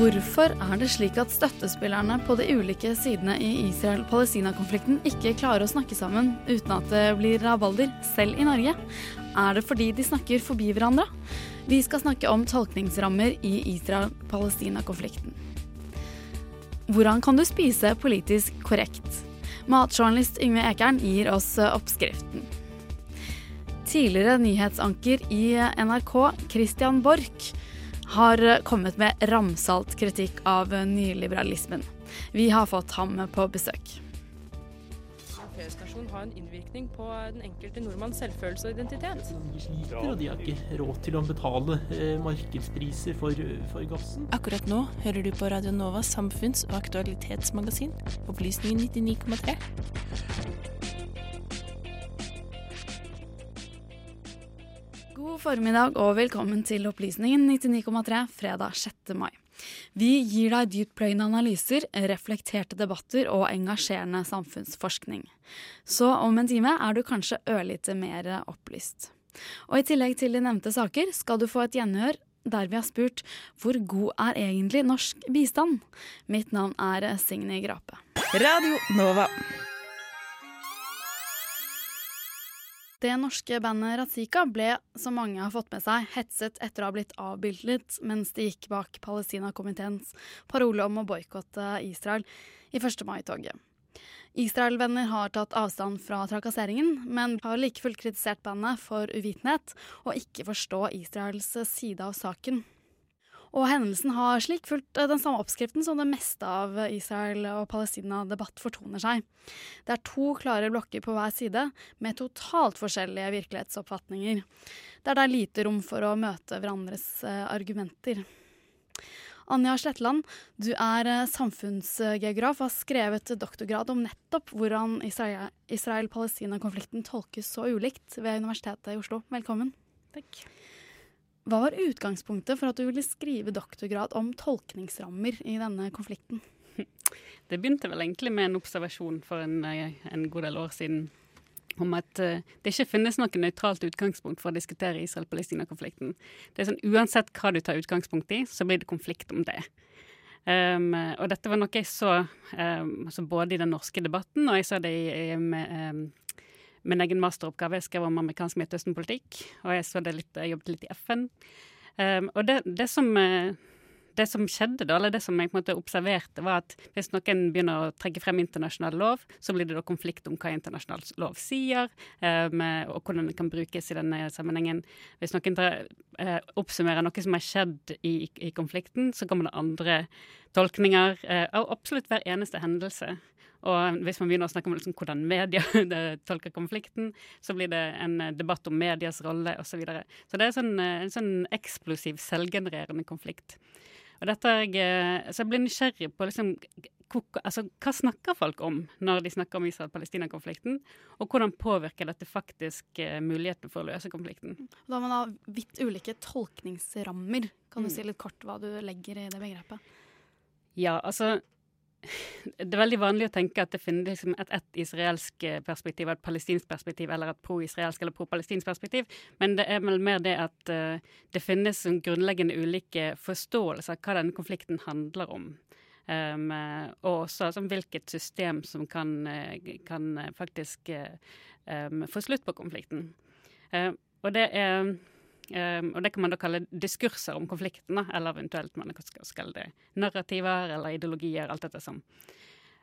Hvorfor er det slik at støttespillerne på de ulike sidene i Israel-Palestina-konflikten ikke klarer å snakke sammen uten at det blir rabalder, selv i Norge? Er det fordi de snakker forbi hverandre? Vi skal snakke om tolkningsrammer i Israel-Palestina-konflikten. Hvordan kan du spise politisk korrekt? Matjournalist Yngve Ekern gir oss oppskriften. Tidligere nyhetsanker i NRK, Christian Borch, har kommet med ramsalt kritikk av nyliberalismen. Vi har fått ham på besøk. P-stasjon har en innvirkning på den enkelte nordmanns selvfølelse og identitet. De sliter, og de har ikke råd til å betale eh, markedspriser for, for gassen. Akkurat nå hører du på Radio Novas samfunns- og aktualitetsmagasin, Opplysningen 99,3. God formiddag og velkommen til Opplysningen 99,3 fredag 6. mai. Vi gir deg dyptpløyende analyser, reflekterte debatter og engasjerende samfunnsforskning. Så om en time er du kanskje ørlite mer opplyst. Og i tillegg til de nevnte saker skal du få et gjenhør der vi har spurt hvor god er egentlig norsk bistand? Mitt navn er Signy Grape. Radio Nova. Det norske bandet Razika ble, som mange har fått med seg, hetset etter å ha blitt avbildet mens de gikk bak Palestina-komiteens parole om å boikotte Israel i 1. mai-toget. Israel-venner har tatt avstand fra trakasseringen, men har like fullt kritisert bandet for uvitenhet og ikke forstå Israels side av saken. Og hendelsen har slik fulgt den samme oppskriften som det meste av Israel- og Palestina-debatt fortoner seg. Det er to klare blokker på hver side, med totalt forskjellige virkelighetsoppfatninger. Der det er lite rom for å møte hverandres argumenter. Anja Sletland, du er samfunnsgeograf og har skrevet doktorgrad om nettopp hvordan Israel-Palestina-konflikten tolkes så ulikt ved Universitetet i Oslo. Velkommen. Takk. Hva var utgangspunktet for at du ville skrive doktorgrad om tolkningsrammer i denne konflikten? Det begynte vel egentlig med en observasjon for en, en god del år siden om at uh, det ikke finnes noe nøytralt utgangspunkt for å diskutere Israel-Palestina-konflikten. Det er sånn Uansett hva du tar utgangspunkt i, så blir det konflikt om det. Um, og dette var noe jeg så um, altså både i den norske debatten, og jeg så det i, i med, um, min egen masteroppgave. Jeg skrev om amerikansk Midtøsten-politikk, og jeg, så det litt, jeg jobbet litt i FN. og det, det som uh, det som skjedde da, eller det som jeg på en måte observerte, var at hvis noen begynner å trekke frem internasjonal lov, så blir det da konflikt om hva internasjonal lov sier, um, og hvordan det kan brukes i denne sammenhengen. Hvis noen uh, oppsummerer noe som har skjedd i, i konflikten, så kommer det andre tolkninger uh, av absolutt hver eneste hendelse. Og hvis man begynner å snakke om liksom hvordan media tolker konflikten, så blir det en debatt om medias rolle osv. Så, videre. så det er sånn, en sånn eksplosiv, selvgenererende konflikt. Og dette så jeg blir nysgjerrig på liksom, altså, hva snakker folk om når de snakker om Israel-Palestina-konflikten, og hvordan påvirker dette faktisk muligheten for å løse konflikten? Da har man da vidt ulike tolkningsrammer. Kan du mm. si litt kort hva du legger i det begrepet? Ja, altså det er veldig vanlig å tenke at det finnes liksom et, et israelsk perspektiv, et palestinsk perspektiv eller et pro-israelsk eller pro-palestinsk perspektiv, men det er vel mer det at uh, det finnes en grunnleggende ulike forståelser av hva denne konflikten handler om. Um, og også altså, hvilket system som kan, kan faktisk um, få slutt på konflikten. Uh, og det er Um, og det kan man da kalle diskurser om konflikten, eller eventuelt man skal kalle det narrativer eller ideologier, alt dette som.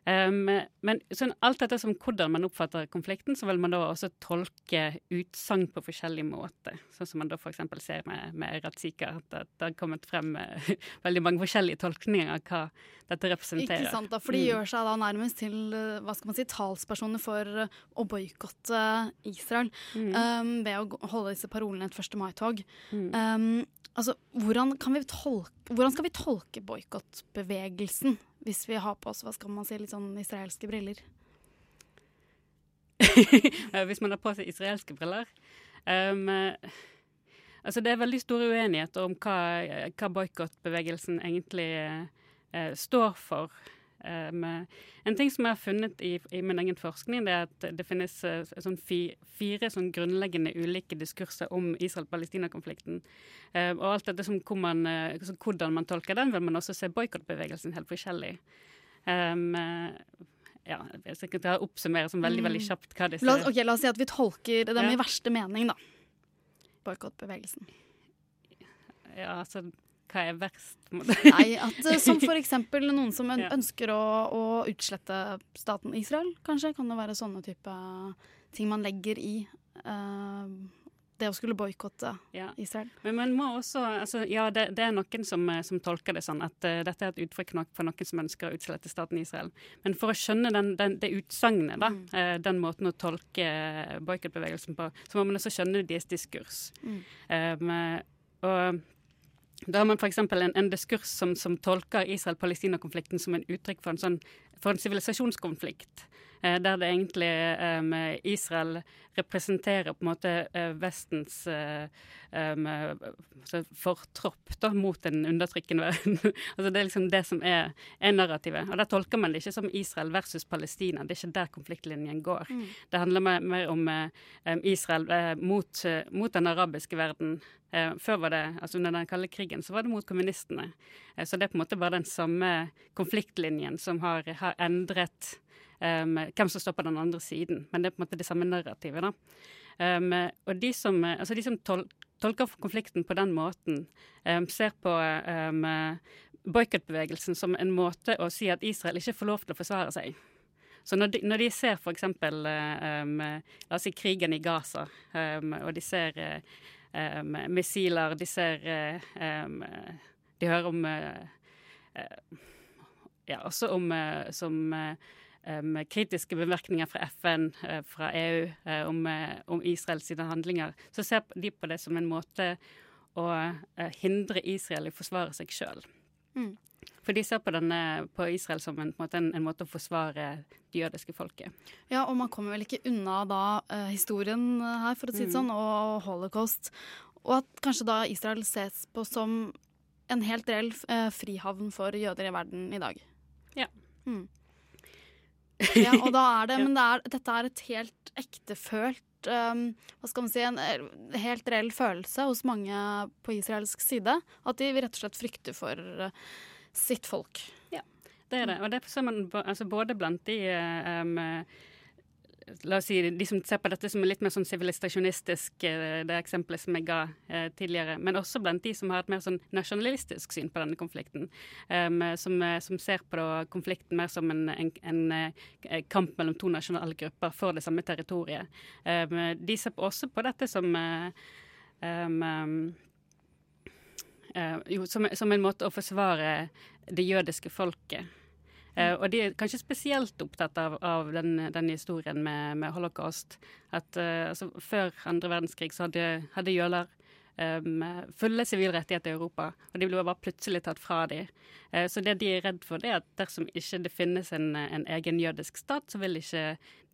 Um, men sånn, alt dette som hvordan man oppfatter konflikten, så vil man da også tolke utsagn på forskjellig måte. Sånn som man da f.eks. ser med, med Ratzika, at det har kommet frem uh, veldig mange forskjellige tolkninger av hva dette representerer. Ikke sant, da, for de mm. gjør seg da nærmest til hva skal man si, talspersoner for å boikotte Israel mm. um, ved å holde disse parolene et 1. mai-tog. Mm. Um, altså, hvordan, hvordan, skal vi tolke boikottbevegelsen? Hvis vi har på oss hva skal man si, litt sånn israelske briller? hvis man har på seg israelske briller? Um, altså det er veldig store uenigheter om hva, hva boikottbevegelsen egentlig uh, står for. Um, en ting som jeg har funnet i, i, min egen forskning, det er at det finnes uh, sånn fi, fire sånn grunnleggende ulike diskurser om Israel-Palestina-konflikten. Uh, og alt dette som man, hvordan man tolker den, vil man også se boikottbevegelsen helt forskjellig. Um, ja, jeg skal ta oppsummere som veldig veldig mm. kjapt hva disse la, okay, la oss si at vi tolker dem ja. i verste mening, da. Boikottbevegelsen. Ja, altså hva er verst? Nei, at eh, Som f.eks. noen som ønsker å, å, utslette staten Israel, kanskje. Kan det være sånne type ting man legger i uh, det å skulle boikotte ja. Israel. Men man må også altså, Ja, det, det, er noen som, eh, som, tolker det sånn at uh, dette er et uttrykk for noen som ønsker å utslette staten Israel. Men for å skjønne den, den, det utsagnet, mm. uh, den måten å tolke boikottbevegelsen på, så må man også skjønne deres diskurs. Mm. Um, og da har man f.eks. En, en diskurs som, som tolker Israel-Palestina-konflikten som en uttrykk for en sånn for en sivilisasjonskonflikt. Eh, der det egentlig um, Israel representerer på en måte uh, Vestens uh, um, fortropp da, mot en undertrykkende verden. altså Det er liksom det som er, er, narrativet. Og Der tolker man det ikke som Israel versus Palestina. Det er ikke der konfliktlinjen går. Mm. Det handler mer, mer om um, Israel mot, mot, den arabiske verden. før var det, altså Under den kalde krigen så var det mot kommunistene. så det er på en måte bare den samme konfliktlinjen som har, har endret um, hvem som står på den andre siden. Men det er på en måte det samme narrativet. Um, og de som, altså de som tol tolker konflikten på den måten, um, ser på um, boikottbevegelsen som en måte å si at Israel ikke får lov til å forsvare seg. Så når de, når de ser f.eks. Um, la oss si krigen i Gaza, um, og de ser um, missiler, de ser De hører om uh, Ja, også om som um, kritiske bemerkninger fra FN, uh, fra EU, uh, om, uh, om Israels handlinger, så ser de på det som en måte å hindre Israel i å forsvare seg sjøl. Mm. For de ser på, denne, på Israel som en, på en, en, måte å forsvare det jødiske folket. Ja, og man kommer vel ikke unna da historien her, for å si det mm. sånn, og holocaust. Og at kanskje da Israel ses på som en helt reell frihavn for jøder i verden i dag. Ja. Mm. Ja, og da er det, men det er, dette er et helt ektefølt um, Hva skal man si, en eh, helt reell følelse hos mange på israelsk side. At de rett og slett frykter for uh, sitt folk. Ja, det er det. Og det ser man altså både blant de um, La oss si de som ser på dette som litt mer sånn sivilisasjonistisk, eh, det eksempelet som jeg ga eh, tidligere, men også blant de som har et mer sånn nasjonalistisk syn på denne konflikten. Um, som, eh, som, ser på da, konflikten mer som en, en, en, en, kamp mellom to nasjonale grupper for det samme territoriet. Um, de ser også på dette som um, jo, som, som, en måte å forsvare det jødiske folket. Uh, og de er kanskje spesielt opptatt av, av den, den, historien med, med holocaust. At uh, altså, Før andre verdenskrig så hadde, hadde jøler um, fulle sivile rettigheter i Europa, og de blir bare plutselig tatt fra dem. Uh, så det de er redd for, det er at dersom ikke det finnes en, en egen jødisk stat, så vil ikke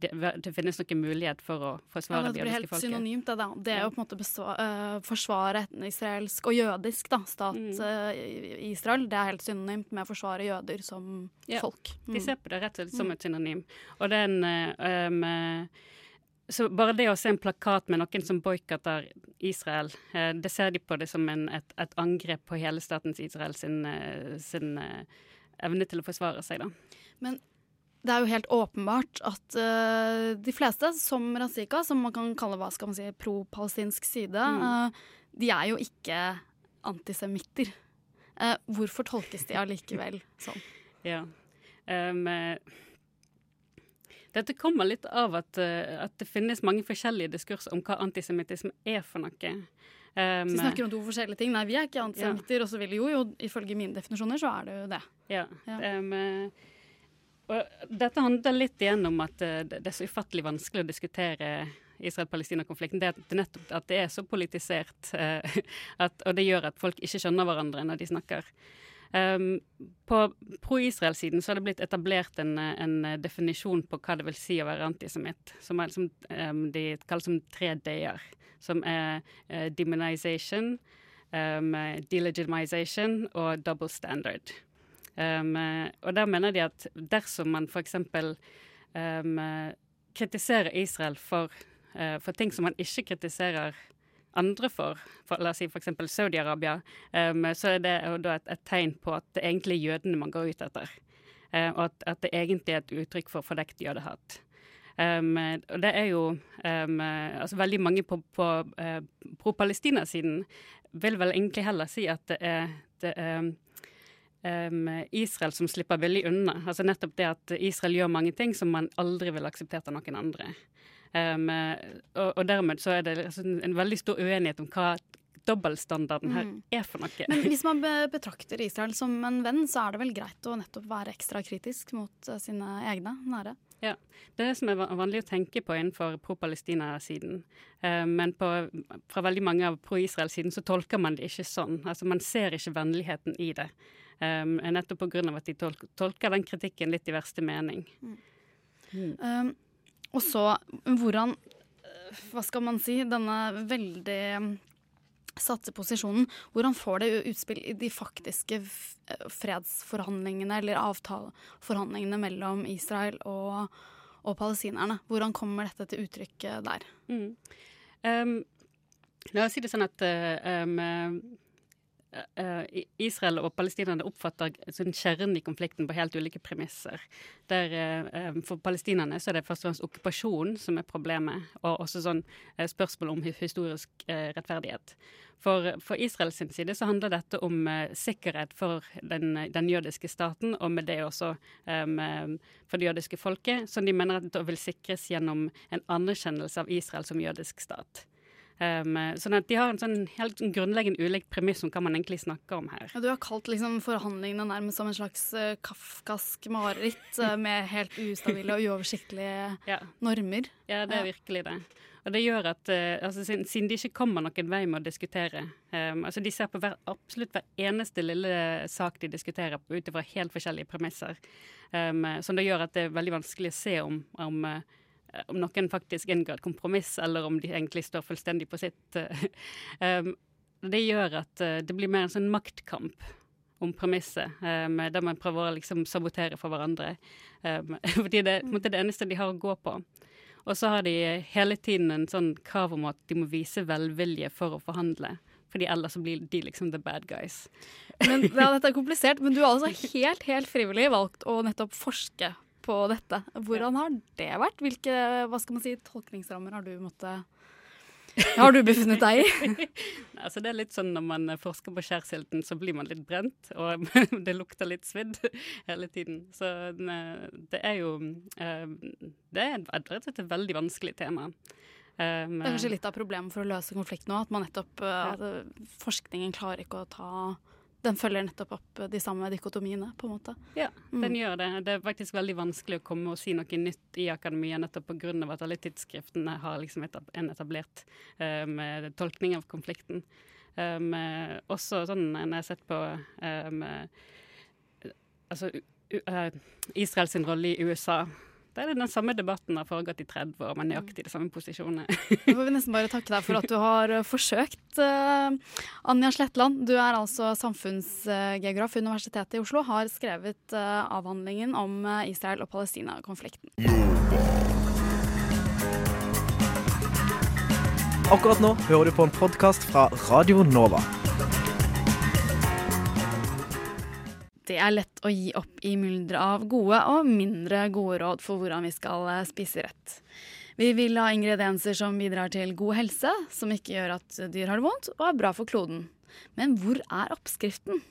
det, det finnes noen mulighet for å forsvare ja, det, jødiske folket. Det blir helt synonymt, det, da. Det er jo på en måte besvare, uh, forsvare israelsk og jødisk da, stat mm. uh, Israel. Det er helt synonymt med å forsvare jøder som ja, folk. Mm. De ser på det rett og slett som mm. et synonym. Og den um, så bare det å se en plakat med noen som boikotter Israel, eh, det ser de på det som en, et, et, angrep på hele statens Israel sin, eh, sin eh, evne til å forsvare seg, da. Men det er jo helt åpenbart at uh, de fleste, som Razika, som man kan kalle hva skal man si, pro-palestinsk side, mm. uh, de er jo ikke antisemitter. Uh, hvorfor tolkes de allikevel sånn? Ja. Um, dette kommer litt av at, at, det finnes mange forskjellige diskurser om hva antisemittisme er for noe. Um, vi snakker om to forskjellige ting. Nei, vi er ikke antisemitter. Ja. Og så vil jo, jo, ifølge mine definisjoner, så er det jo det. Ja. ja. Um, og dette handler litt igjen om at uh, det er så ufattelig vanskelig å diskutere Israel-Palestina-konflikten. Det er nettopp at det er så politisert, uh, at, og det gjør at folk ikke skjønner hverandre når de snakker. Um, på pro-Israel-siden så har det blitt etablert en, en, definisjon på hva det vil si å være antisemitt, som, er, som um, de kaller som tre d-er som er uh, demonization, um, delegitimization og double standard. Um, og der mener de at dersom man f.eks. Um, kritiserer Israel for, uh, for, ting som man ikke kritiserer andre for, for la oss si f.eks. Saudi-Arabia, um, så er det da et, et, tegn på at det egentlig er jødene man går ut etter. Uh, og at, at, det egentlig er et uttrykk for fordekt jødehat. Um, og det er jo um, altså Veldig mange på, på uh, pro-Palestina-siden vil vel egentlig heller si at det er, det er um, Israel som slipper billig unna. Altså nettopp det at Israel gjør mange ting som man aldri ville akseptert av noen andre. Og, og, dermed så er det altså en veldig stor uenighet om hva dobbeltstandarden her mm. er for noe. Men hvis man betrakter Israel som en venn, så er det vel greit å nettopp være ekstra kritisk mot uh, sine egne nære? Ja, Det er det som er vanlig å tenke på innenfor pro-Palestina-siden. Eh, men på, fra veldig mange av pro-Israel-siden så tolker man det ikke sånn. Altså Man ser ikke vennligheten i det. Um, nettopp pga. at de tolker, tolker den kritikken litt i verste mening. Mm. Mm. Um, og så hvordan Hva skal man si? Denne veldig satseposisjonen. Hvordan får det utspill i de faktiske fredsforhandlingene eller avtaleforhandlingene mellom Israel og, og palestinerne? Hvordan kommer dette til uttrykk der? Mm. Um, la oss si det sånn at um, Israel og palestinerne oppfatter sånn kjernen i konflikten på helt ulike premisser. Der, uh, for palestinerne er det først og fremst okkupasjonen som er problemet, og også sånn spørsmål om historisk rettferdighet. For, for Israels side så handler dette om sikkerhet for den, den, jødiske staten, og med det også um, for det jødiske folket, som de mener at det vil sikres gjennom en anerkjennelse av Israel som jødisk stat. Um, sånn at De har en sånn helt grunnleggende ulik premiss om hva man egentlig snakker om her. Ja, du har kalt liksom forhandlingene nærmest som en slags uh, kafkask mareritt uh, med helt ustabile og uoversiktlige ja. normer. Ja, det er virkelig det. Og det gjør at, uh, altså, siden, siden, de ikke kommer noen vei med å diskutere um, altså De ser på hver, absolutt hver eneste lille sak de diskuterer ut ifra helt forskjellige premisser. Um, som det gjør at det er veldig vanskelig å se om, om Eh, om noen faktisk inngår et kompromiss, eller om de egentlig står fullstendig på sitt. um, det gjør at det blir mer en sånn maktkamp om premisset, der man prøver å liksom sabotere for hverandre. Fordi det, er det eneste de har å gå på. Og så har de hele tiden en sånn krav om at de må vise velvilje for å forhandle. Fordi ellers blir de liksom the bad guys. Men, ja, dette er komplisert, men du har altså helt, helt frivillig valgt å nettopp forske på dette. Hvordan har det vært? Hvilke hva skal man si, tolkningsrammer har du måttet har du befunnet deg i? altså det er litt sånn Når man forsker på skjærsilden, så blir man litt brent, og det lukter litt svidd hele tiden. Så det er jo eh, Det er et veldig vanskelig tema. Um, det er kanskje litt av problemet for å løse konflikten nå, at man nettopp at forskningen klarer ikke å ta den følger nettopp opp de samme dikotomiene, på en måte. Ja, den mm. gjør det. Det er faktisk veldig vanskelig å komme og si noe nytt i akademia nettopp pga. at alle tidsskriftene har liksom en etablert um, tolkning av konflikten. Um, også sånn når jeg har sett på um, altså, uh, Israels rolle i USA det er den samme debatten har foregått i 30 år, med nøyaktig de samme posisjonene. Da får vi nesten bare takke deg for at du har eh, forsøkt. Uh, Anja Sletland, du er altså samfunnsgeograf ved Universitetet i Oslo, har skrevet uh, avhandlingen om Israel- og Palestina-konflikten. Akkurat nå hører du på en podkast fra Radio Nova. Det er lett å gi opp i mylderet av gode og mindre gode råd for hvordan vi skal eh, spise rett. Vi vil ha ingredienser som bidrar til god helse, som ikke gjør at dyr har det vondt, og er bra for kloden. Men hvor er oppskriften?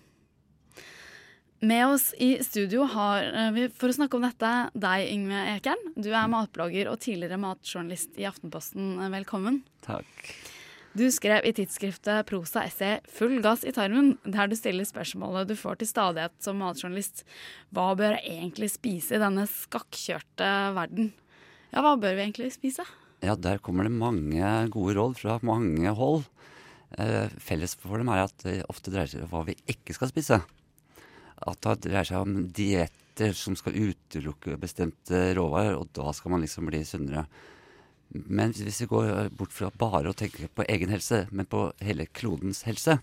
Med oss i studio har eh, vi for å snakke om dette deg, Yngve Ekern. Du er matblogger og tidligere matjournalist i Aftenposten. Velkommen. Takk. Du skrev i tidsskriftet Prosa essay 'Full gass i tarmen', der du stiller spørsmålet du får til stadighet som matjournalist. Hva bør jeg egentlig spise i denne skakkjørte verden? Ja, hva bør vi egentlig spise? Ja, der kommer det mange gode råd fra mange hold. Eh, felles for dem er at det ofte dreier seg om hva vi ikke skal spise. At det dreier seg om dietter som skal utelukke bestemte råvarer, og da skal man liksom bli sunnere. Men hvis vi går bort fra bare å tenke på egen helse, men på hele klodens helse,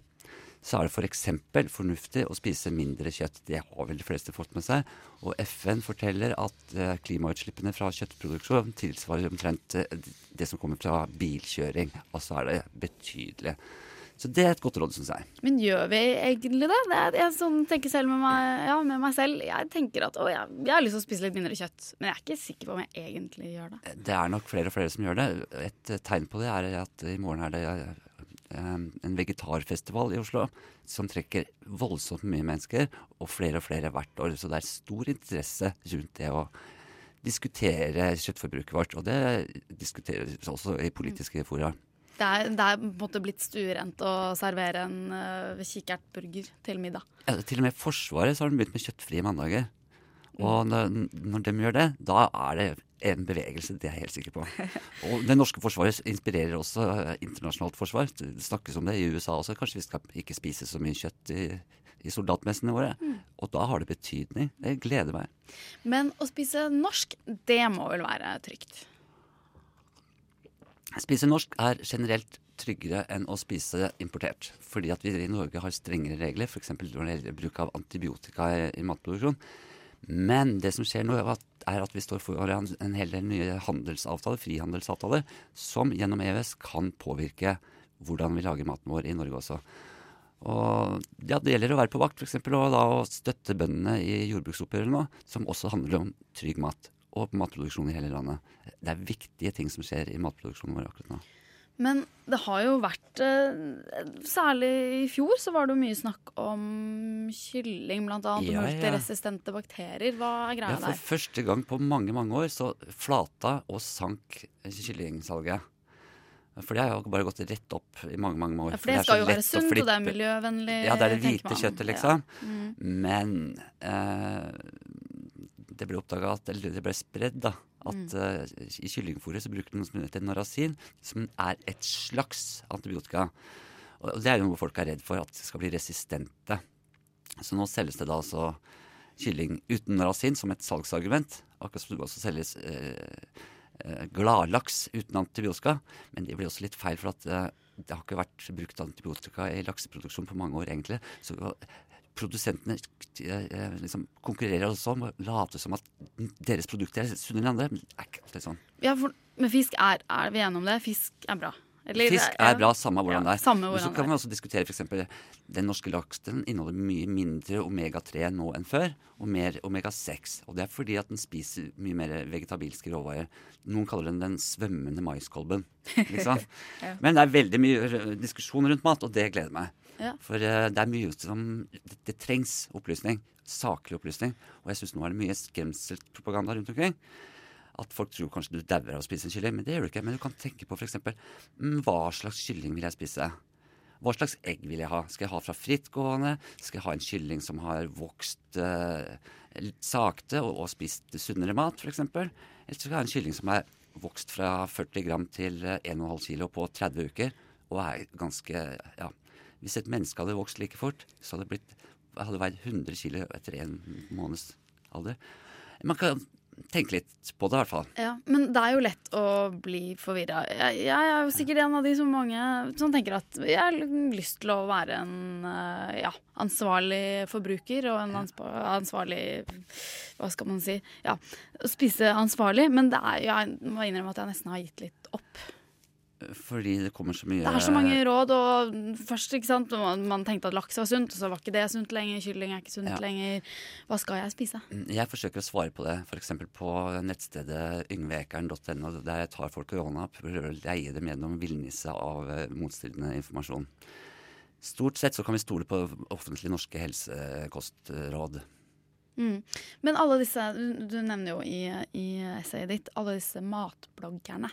så er det f.eks. For fornuftig å spise mindre kjøtt. Det har vel de fleste fått med seg. Og FN forteller at eh, klimautslippene fra kjøttproduksjon tilsvarer omtrent eh, det som kommer fra bilkjøring. Altså er det betydelig. Så det er et godt råd, syns jeg. Men gjør vi egentlig det? det er, jeg sånn, tenker selv med meg, ja, med meg selv. Jeg tenker at å, jeg, jeg, har lyst til å spise litt mindre kjøtt. Men jeg er ikke sikker på om jeg egentlig gjør det. Det er nok flere og flere som gjør det. Et tegn på det er at i morgen er det en vegetarfestival i Oslo som trekker voldsomt mye mennesker, og flere og flere hvert år. Så det er stor interesse rundt det å diskutere kjøttforbruket vårt. Og det diskuteres også i politiske fora. Det er, det er på en måte blitt stuerent å servere en uh, kikertburger til middag. Ja, til og med i Forsvaret så har de begynt med kjøttfrie mandager. Og når, når de gjør det, da er det en bevegelse, det er jeg helt sikker på. Og det norske forsvaret inspirerer også eh, internasjonalt forsvar. Det snakkes om det i USA også. Kanskje vi skal ikke spise så mye kjøtt i, i soldatmessene våre. Mm. Og da har det betydning. Det gleder meg. Men å spise norsk, det må vel være trygt? Spise norsk er generelt tryggere enn å spise importert. Fordi at vi i Norge har strengere regler, f.eks. når det gjelder bruk av antibiotika i, i matproduksjon. Men det som skjer nå, er at vi står foran en hel del nye handelsavtaler, frihandelsavtaler, som gjennom EØS kan påvirke hvordan vi lager maten vår i Norge også. Og ja, Det gjelder å være på vakt, f.eks. og da å støtte bøndene i jordbruksoppgjøret nå, som også handler om trygg mat og matproduksjon i hele landet. Det er viktige ting som skjer i matproduksjonen vår akkurat nå. Men det har jo vært eh, Særlig i fjor så var det jo mye snakk om kylling, blant annet. Ja, og multiresistente bakterier. Hva er greia der? Ja, For første gang på mange, mange år så flata og sank kyllingsalget. For det har jo bare gått rett opp i mange mange år. Ja, For det, for det skal jo være sunt, og det er miljøvennlig. Ja, det er det hvite kjøttet, liksom. Ja. Mm. Men eh, det ble oppdaga at Eller det ble spredd, da at uh, i kyllingfôret så bruker de noe som heter narasin, som er et slags antibiotika. Og det er jo noe folk er redd for, at det skal bli resistente. Så nå selges det da altså kylling uten narasin som et salgsargument. Akkurat som det også selges eh, uh, gladlaks uten antibiotika. Men det blir også litt feil, for at det har ikke vært brukt antibiotika i lakseproduksjon på mange år, egentlig. Så produsentene eh, liksom konkurrerer også om å late som at deres produkter er sunnere enn andre. Men er ikke alltid sånn. Ja, for, men fisk er, er vi enige om det? Fisk er bra? Eller, Fisk er bra, samme hvordan ja, det er. Men så kan man også diskutere f.eks. den norske laksen inneholder mye mindre omega-3 nå enn før, og mer omega-6. Og det er fordi at den spiser mye mer vegetabilske råvarer. Noen kaller den den svømmende maiskolben. Liksom. ja. Men det er veldig mye diskusjon rundt mat, og det gleder meg. Ja. For uh, det er mye som det, det, trengs opplysning. Saklig opplysning. Og jeg syns nå er det mye skremselspropaganda rundt omkring. At folk tror kanskje du dauer av å spise kylling, men det gjør du ikke. Men du kan tenke på f.eks. Mm, hva slags kylling vil jeg spise? Hva slags egg vil jeg ha? Skal jeg ha fra frittgående? Skal jeg ha en kylling som har vokst uh, sakte og, og, spist sunnere mat, f.eks.? Eller skal jeg ha en kylling som er vokst fra 40 gram til 1,5 eh, kilo på 30 uker og er ganske ja, hvis et menneske hadde vokst like fort, så hadde det blitt, hadde vært 100 kilo etter en måneds alder. Man kan tenke litt på det, i hvert fall. Ja, Men det er jo lett å bli forvirra. Jeg, jeg, er jo sikkert en av de som mange som tenker at jeg har lyst til å være en eh, ja, ansvarlig forbruker og en ansvarlig Hva skal man si? Ja, spise ansvarlig. Men det er, jeg må innrømme at jeg nesten har gitt litt opp. Fordi det kommer så mye Det er så mange råd, og først ikke sant, man, man tenkte at laks var sunt, og så var ikke det sunt lenger. Kylling er ikke sunt Ja. lenger. Hva skal jeg spise? Jeg forsøker å svare på det, f.eks. på nettstedet yngveekeren.no, der jeg tar folk i hånda og prøver å leie dem gjennom villniset av eh, motstridende informasjon. Stort sett så kan vi stole på offentlige norske helsekostråd. Mm. Men alle disse, du, du nevner jo i, i essayet ditt, alle disse matbloggerne.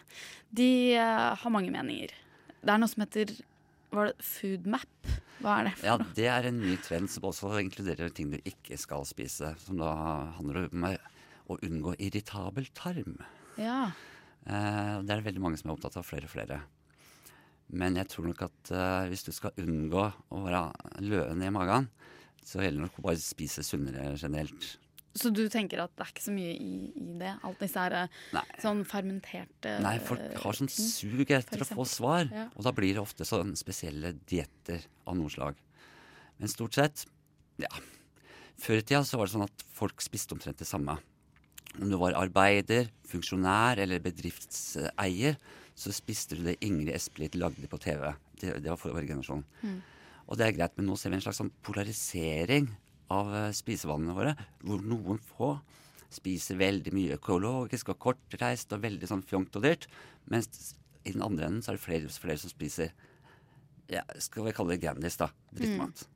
De uh, har mange meninger. Det er noe som heter var det Foodmap? Hva er det for Ja, noe? det er en ny trend som også inkluderer ting du ikke skal spise. Som da handler om eh, å unngå irritabel tarm. Ja. Uh, det er det veldig mange som er opptatt av, flere og flere. Men jeg tror nok at uh, hvis du skal unngå å være løende i magen, så det nok bare spise sunnere generelt. Så du tenker at det er ikke så mye i, i det? Alt disse her Nei. sånn fermenterte Nei, folk har sånn sug etter å få svar. Ja. Og da blir det ofte sånn spesielle dietter av noe slag. Men stort sett, ja. Før i tida så var det sånn at folk spiste omtrent det samme. Om du var arbeider, funksjonær eller bedriftseier, så spiste du det Ingrid Espelid lagde på TV. Det, det var for vår generasjon. Mm. Og det er greit, men nå ser vi en slags sånn polarisering av eh, spisevanene våre, hvor noen få spiser veldig mye økologisk og kortreist og veldig sånn fjongt og dyrt, mens i den andre enden så er det flere, flere som spiser ja, skal vi kalle det Grandis, da. Drittmat.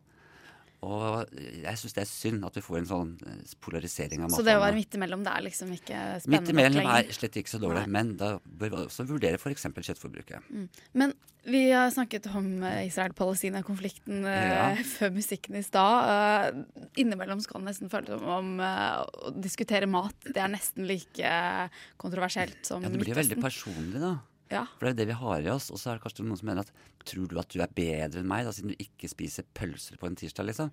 Og jeg syns det er synd at vi får en sånn eh, polarisering av Så det å være matvanene. midt imellom, det er liksom ikke spennende Midt imellom er slett ikke så dårlig, men da bør vi også vurdere f.eks. kjøttforbruket. Mm. Men vi har snakket om eh, Israel-Palestina-konflikten eh, Ja. før musikken i stad. Innimellom skal det nesten føles som om å diskutere mat det er nesten like kontroversielt som Midtøsten. Ja, det blir jo veldig personlig, da. Ja. For det er jo det vi har i oss. Og så er det kanskje noen som mener at tror du at du er bedre enn meg, da, siden du ikke spiser pølser på en tirsdag, liksom?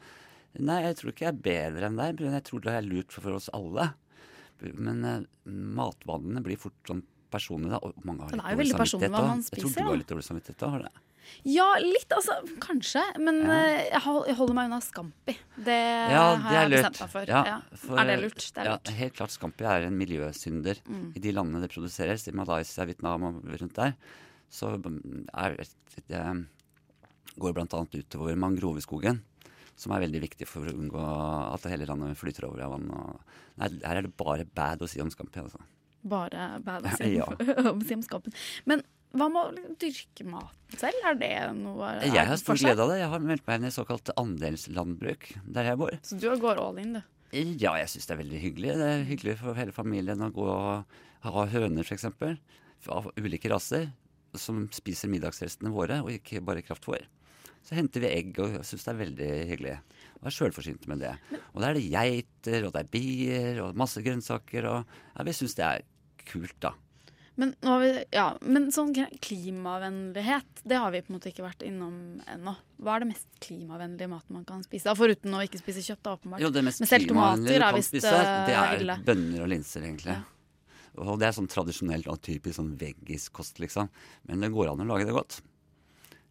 Nei, jeg tror ikke jeg er bedre enn deg, men jeg tror det er lurt for, for oss alle. Men uh, matvanene blir fort sånn personlige, da. Og mange har litt dårlig samvittighet òg. Jeg tror du har litt dårlig samvittighet da, har du det? Ja, litt, altså. Kanskje. Men ja. jeg jeg holder meg unna Scampi. Det Ja, har det er jeg lurt. bestemt meg for. Ja, Ja. for- Er det lurt? Det er ja, lurt. helt klart. Scampi er en miljøsynder Mm. i de landene det produseres. I Malaysia, Vietnam og rundt der. Så er det går bl.a. utover mangroveskogen, som er veldig viktig for å unngå at hele landet flyter over av vann. Og, nei, her er det bare bad å si om Scampi, altså. Bare bad å si Ja. om si om Scampi. Men hva med å dyrke maten selv? Er det noe er Jeg har stor glede av det. Jeg har meldt meg inn i såkalt andelslandbruk der jeg bor. Så du går all in, du? Ja, jeg syns det er veldig hyggelig. Det er hyggelig for hele familien å gå og ha høner, f.eks. Av ulike raser. Som spiser middagsrestene våre, og ikke bare kraftfôr. Så henter vi egg, og jeg syns det er veldig hyggelig. Og er sjølforsynte med det. Og da er det geiter, og det er bier, og masse grønnsaker. Og ja, vi syns det er kult, da. Men, vi, ja, men sånn klimavennlighet, det har vi på en måte ikke vært innom ennå. Hva er det mest klimavennlige maten man kan spise? Foruten å ikke spise kjøtt, da, åpenbart. Jo, det mest men selv tomater er visst spise, det eh, er ille. bønner og linser, egentlig. Og det er sånn tradisjonelt og typisk sånn veggiskost, liksom. Men det går an å lage det godt.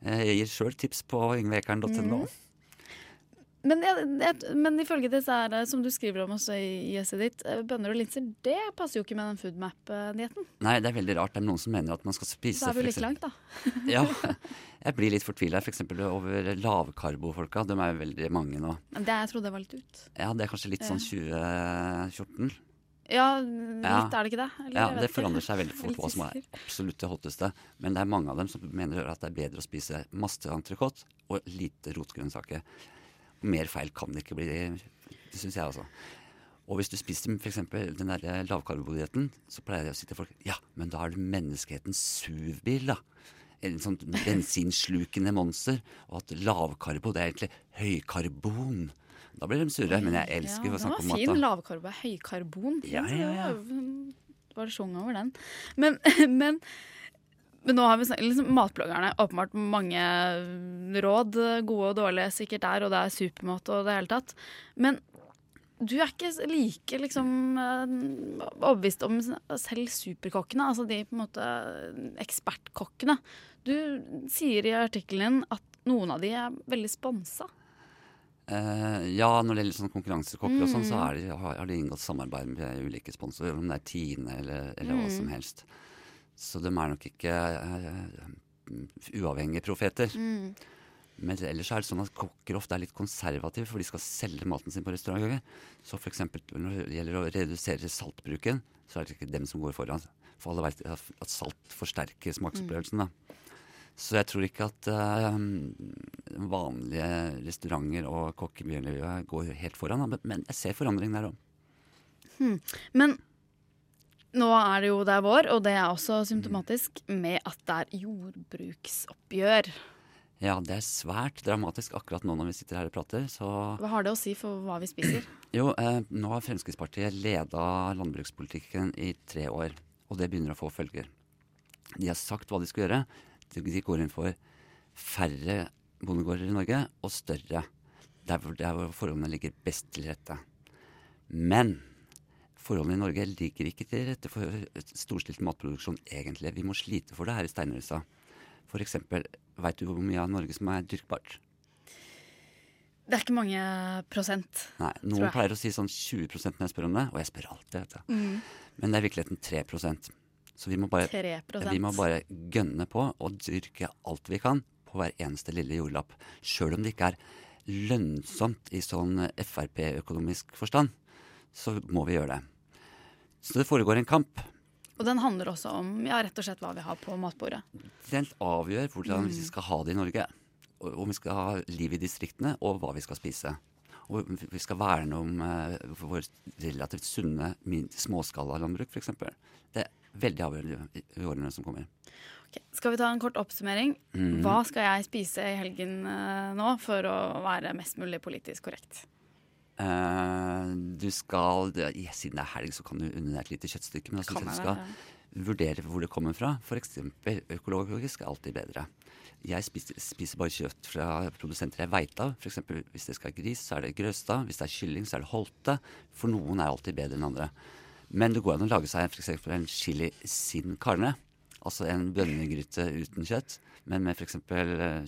Eh, Jeg gir sjøl tips på yngveekern.no. Mhm. Men, jeg, jeg, men ifølge disse her, som du skriver om også i esset ditt, eh, bønner og linser, det passer jo ikke med den foodmap-dietten. Nei, det er veldig rart. Det er noen som mener at man skal spise Da er vi litt langt, da. ja. Jeg blir litt fortvila f.eks. over lavkarbofolka. De er veldig mange nå. Men det, jeg trodde det var litt ut. Ja, det er kanskje litt sånn 2014. Ja, litt Ja. er det ikke det? Eller, ja, det forandrer seg veldig fort hva som er absolutt det hotteste. Men det er mange av dem som mener at det er bedre å spise masse entrecôte og lite rotgrønnsaker. Mer feil kan det ikke bli, det syns jeg altså. Og hvis du spiser f.eks. den der lavkarbodietten, så pleier jeg å si til folk ja, men da er du menneskehetens SUV-bil, da. En sånn bensinslukende monster. Og at lavkarbo, det er egentlig høykarbon. Da blir de surre, men jeg elsker å ja, snakke om Den det var fin. Lavkarbo er høykarbon. Ja, ja, ja. Bare sjung over den. Men, men, men nå har vi liksom, Matbloggerne. Åpenbart mange råd, gode og dårlige, sikkert der, og det er supermat og det hele tatt. Men du er ikke like liksom eh, overbevist om selv superkokkene, altså de på en måte ekspertkokkene. Du sier i artikkelen at noen av de er veldig sponsa. Uh, ja, når det gjelder sånn konkurransekokker og sånn, så Mm. de, har, de inngått samarbeid med ulike sponsorer, om det er Tine eller, eller hva Mm. som helst. Så de er nok ikke uh, uavhengige profeter. Mm. Men ellers er det sånn at kokker ofte er litt konservative, for de skal selge maten sin på restauranter. Så f.eks. når det gjelder å redusere saltbruken, så er det ikke dem som går foran. For alle vet at salt forsterker smaksopplevelsen. da. Så jeg tror ikke at uh, vanlige restauranter og kokkemiljøet går helt foran. Men jeg ser forandring der òg. Hmm. Men nå er det jo det er vår, og det er også symptomatisk med at det er jordbruksoppgjør. Ja, det er svært dramatisk akkurat nå når vi sitter her og prater. Så hva har det å si for hva vi spiser? Jo, eh, nå har Fremskrittspartiet leda landbrukspolitikken i tre år, og det begynner å få følger. De har sagt hva de skal gjøre. De går inn for færre bondegårder i Norge og større. Der hvor, der hvor forholdene ligger best til rette. Men forholdene i Norge ligger ikke til rette for storstilt matproduksjon, egentlig. Vi må slite for det her i Steinrøysa. Eksempel, veit du hvor mye av Norge som er dyrkbart? Det er ikke mange prosent. Nei, Noen pleier å si sånn 20 når jeg spør om det, og jeg spør alltid. Mm. Men det er i virkeligheten 3% Så vi må, bare, 3%. vi må bare gønne på og dyrke alt vi kan på hver eneste lille jordlapp. Sjøl om det ikke er lønnsomt i sånn Frp-økonomisk forstand, så må vi gjøre det. Så det foregår en kamp. Og den handler også om ja, rett og slett hva vi har på matbordet. Den avgjør hvordan mm. vi skal ha det i Norge. Om vi skal ha liv i distriktene, og hva vi skal spise. Og vi skal verne om uh, vår relativt sunne småskalalandbruk, f.eks. Det er veldig avgjørende i årene som kommer. Okay. Skal vi ta en kort oppsummering? Mm. Hva skal jeg spise i helgen uh, nå for å være mest mulig politisk korrekt? Uh, du skal ja, Siden det er helg, så kan du unne deg et lite kjøttstykke. Men altså, du skal vurdere hvor det kommer fra. F.eks. økologisk er alltid bedre. Jeg spiser, spiser, bare kjøtt fra produsenter jeg veit av. Eksempel, hvis det skal være gris, så er det Grøstad. Hvis det er kylling, så er det Holte. For noen er alltid bedre enn andre. Men det går an å lage seg eksempel, en chili sin carne. Altså en bønnegryte uten kjøtt, men med f.eks. Uh,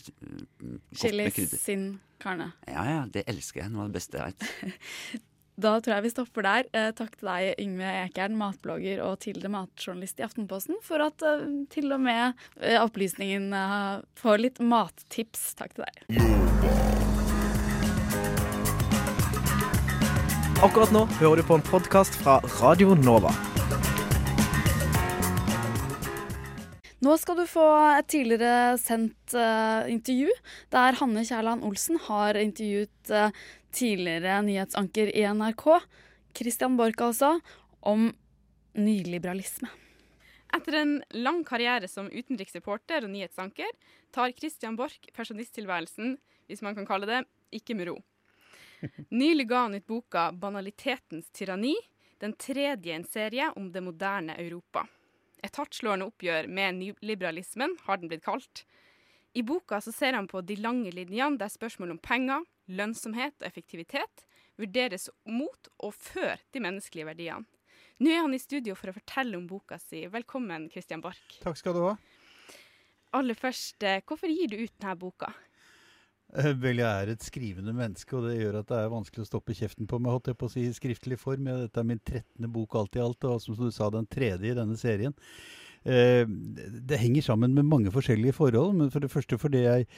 Chili sin carne. Ja, ja. Det elsker jeg. Noe av det beste jeg vet. Da tror jeg vi stopper der. Eh, takk til deg, Yngve Ekern, matblogger og tidligere matjournalist i Aftenposten, for at eh, til og med eh, opplysningen får litt mattips. Takk til deg. Akkurat nå hører du på en podkast fra Radio Nova. Nå skal du få et tidligere sendt uh, intervju der Hanne Kjærland Olsen har intervjuet uh, tidligere nyhetsanker i NRK, Christian Borch altså, om nyliberalisme. Etter en lang karriere som utenriksreporter og nyhetsanker tar Christian Borch pensjonisttilværelsen, hvis man kan kalle det, ikke med ro. Nylig ga han ut boka 'Banalitetens tyranni', den tredje i en serie om det moderne Europa. Et hardtslående oppgjør med nyliberalismen, har den blitt kalt. I boka så ser han på de lange linjene der spørsmål om penger, lønnsomhet og effektivitet vurderes mot og før de menneskelige verdiene. Nå er han i studio for å fortelle om boka si. Velkommen, Christian Borch. Takk skal du ha. Aller først, eh, hvorfor gir du ut denne boka? Eh, vel, jeg er et skrivende menneske, og det gjør at det er vanskelig å stoppe kjeften på meg, holdt jeg på å si, i skriftlig form. Dette er min trettende bok alt i alt, og som du sa, den tredje i denne serien. Eh, det henger sammen med mange forskjellige forhold. Men for det første fordi jeg,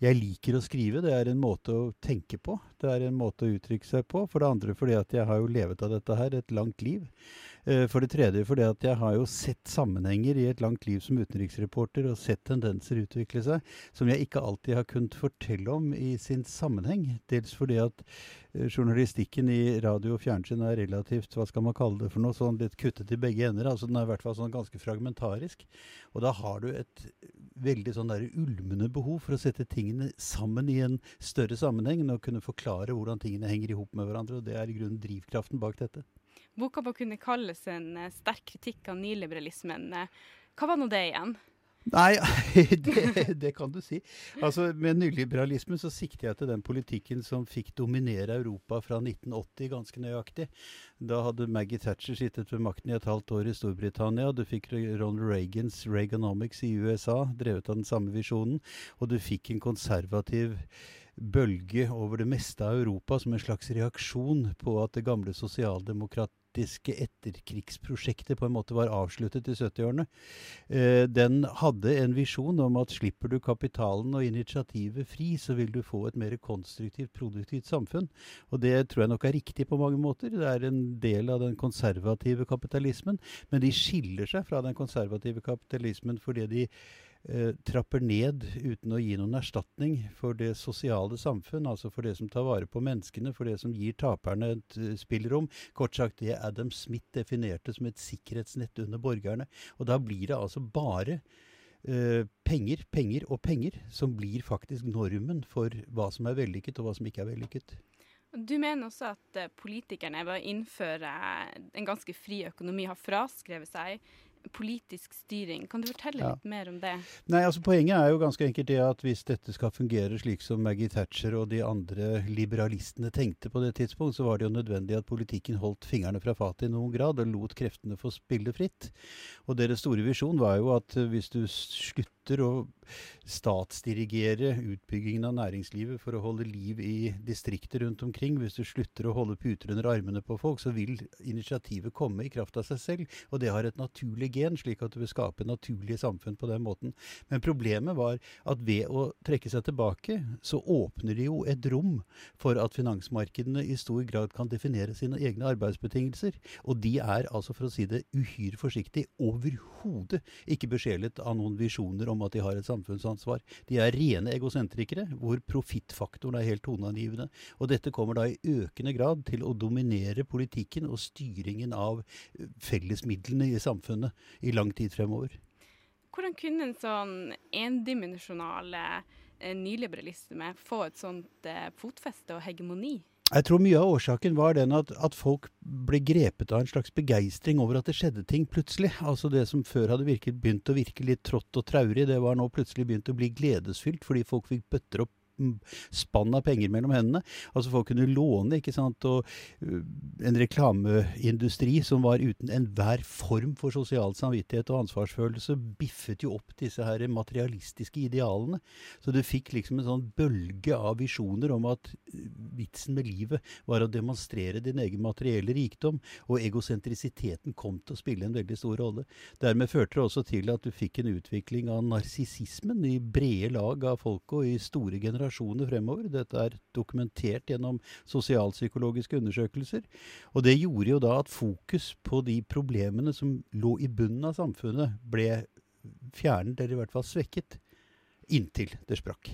jeg, liker å skrive. Det er en måte å tenke på. Det er en måte å uttrykke seg på. For det andre fordi at jeg har jo levet av dette her et langt liv. Eh, for det tredje fordi at jeg har jo sett sammenhenger i et langt liv som utenriksreporter, og sett tendenser utvikle seg som jeg ikke alltid har kunnet fortelle om i sin sammenheng. Dels fordi at uh, journalistikken i radio og fjernsyn er relativt, hva skal man kalle det for noe, sånn litt kuttet i begge ender. altså Den er i hvert fall sånn ganske fragmentarisk. Og da har du et veldig sånn der ulmende behov for å sette tingene sammen i en større sammenheng, og kunne forklare hvordan tingene henger i hop med hverandre. og Det er i grunnen drivkraften bak dette. Boka må kunne kalles en uh, sterk kritikk av nyliberalismen. Uh, hva var nå det igjen? Nei, det, det, kan du si. Altså, Med nyliberalismen så sikter jeg til den politikken som fikk dominere Europa fra 1980 ganske nøyaktig. Da hadde Maggie Thatcher sittet ved makten i et halvt år i Storbritannia. Du fikk Ronald Reagans Reaganomics i USA, drevet av den samme visjonen. Og du fikk en konservativ bølge over det meste av Europa som en slags reaksjon på at det gamle sosialdemokrat politiske etterkrigsprosjektet på en måte var avsluttet i 70-årene. Eh, den hadde en visjon om at slipper du kapitalen og initiativet fri, så vil du få et mer konstruktivt, produktivt samfunn. Og det tror jeg nok er riktig på mange måter. Det er en del av den konservative kapitalismen. Men de skiller seg fra den konservative kapitalismen fordi de trapper ned uten å gi noen erstatning for det sosiale samfunn, altså for det som tar vare på menneskene, for det som gir taperne et uh, spillerom. Kort sagt det Adam Smith definerte som et sikkerhetsnett under borgerne. Og da blir det altså bare uh, penger, penger og penger som blir faktisk normen for hva som er vellykket og hva som ikke er vellykket. Du mener også at eh, politikerne ved å innføre en ganske fri økonomi har fraskrevet seg politisk styring. Kan du fortelle ja. litt mer om det? Nei, altså Poenget er jo ganske enkelt det at hvis dette skal fungere slik som Maggie Thatcher og de andre liberalistene tenkte på det tidspunkt, så var det jo nødvendig at politikken holdt fingrene fra fatet i noen grad og lot kreftene få spille fritt. Og deres store visjon var jo at hvis du slutter å statsdirigere utbyggingen av næringslivet for å holde liv i distrikter rundt omkring. Hvis du slutter å holde puter under armene på folk, så vil initiativet komme i kraft av seg selv. Og det har et naturlig gen, slik at du vil skape naturlige samfunn på den måten. Men problemet var at ved å trekke seg tilbake, så åpner de jo et rom for at finansmarkedene i stor grad kan definere sine egne arbeidsbetingelser. Og de er altså, for å si det uhyre forsiktig, overhodet ikke besjelet av noen visjoner om at de har et samfunnsansvar. De er rene egosentrikere, hvor profittfaktoren er helt toneangivende. Og dette kommer da i økende grad til å dominere politikken og styringen av fellesmidlene i samfunnet i lang tid fremover. Hvordan kunne en sånn endimensjonal eh, nyliberalisme få et sånt eh, fotfeste og hegemoni? Jeg tror mye av årsaken var den at, at, folk ble grepet av en slags begeistring over at det skjedde ting plutselig. Altså Det som før hadde virket, begynt å virke litt trått og traurig, det var nå plutselig begynt å bli gledesfylt fordi folk fikk bøtter opp spann av penger mellom hendene. Altså folk kunne låne, ikke sant. Og uh, en reklameindustri som var uten enhver form for sosial samvittighet og ansvarsfølelse, biffet jo opp disse her materialistiske idealene. Så du fikk liksom en sånn bølge av visjoner om at uh, vitsen med livet var å demonstrere din egen materielle rikdom, og egosentrisiteten kom til å spille en veldig stor rolle. Dermed førte det også til at du fikk en utvikling av narsissismen i brede lag av folket og i store generasjoner generasjoner fremover. Dette er dokumentert gjennom sosialpsykologiske undersøkelser. Og det gjorde jo da at fokus på de problemene som lå i bunnen av samfunnet, ble fjernet, eller i hvert fall svekket, inntil det sprakk.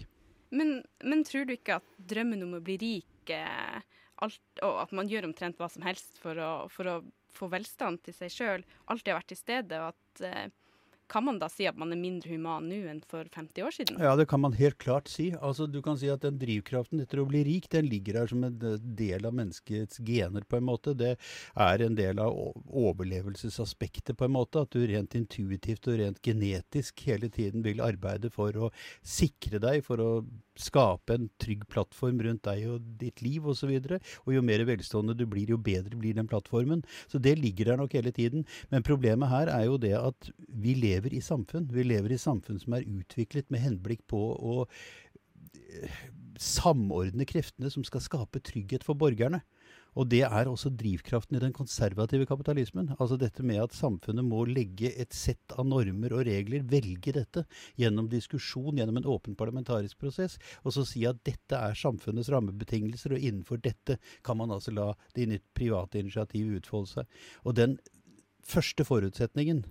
Men, men tror du ikke at drømmen om å bli rik eh, alt, og at man gjør omtrent hva som helst for å, for å få velstand til seg sjøl, alltid har vært til stede, og at eh, kan man da si at man er mindre human nå enn for 50 år siden? Ja, det kan man helt klart si. Altså, du kan si at den drivkraften etter å bli rik, den ligger her som en del av menneskets gener, på en måte. Det er en del av overlevelsesaspektet, på en måte. At du rent intuitivt og rent genetisk hele tiden vil arbeide for å sikre deg, for å skape en trygg plattform rundt deg og ditt liv osv. Og, så og jo mer velstående du blir, jo bedre blir den plattformen. Så det ligger der nok hele tiden. Men problemet her er jo det at vi lever i samfunn. Vi lever i samfunn som er utviklet med henblikk på å eh, samordne kreftene som skal skape trygghet for borgerne. Og det er også drivkraften i den konservative kapitalismen. Altså dette med at samfunnet må legge et sett av normer og regler, velge dette gjennom diskusjon, gjennom en åpen parlamentarisk prosess, og så si at dette er samfunnets rammebetingelser, og innenfor dette kan man altså la det private initiativ utfolde seg. Og den første forutsetningen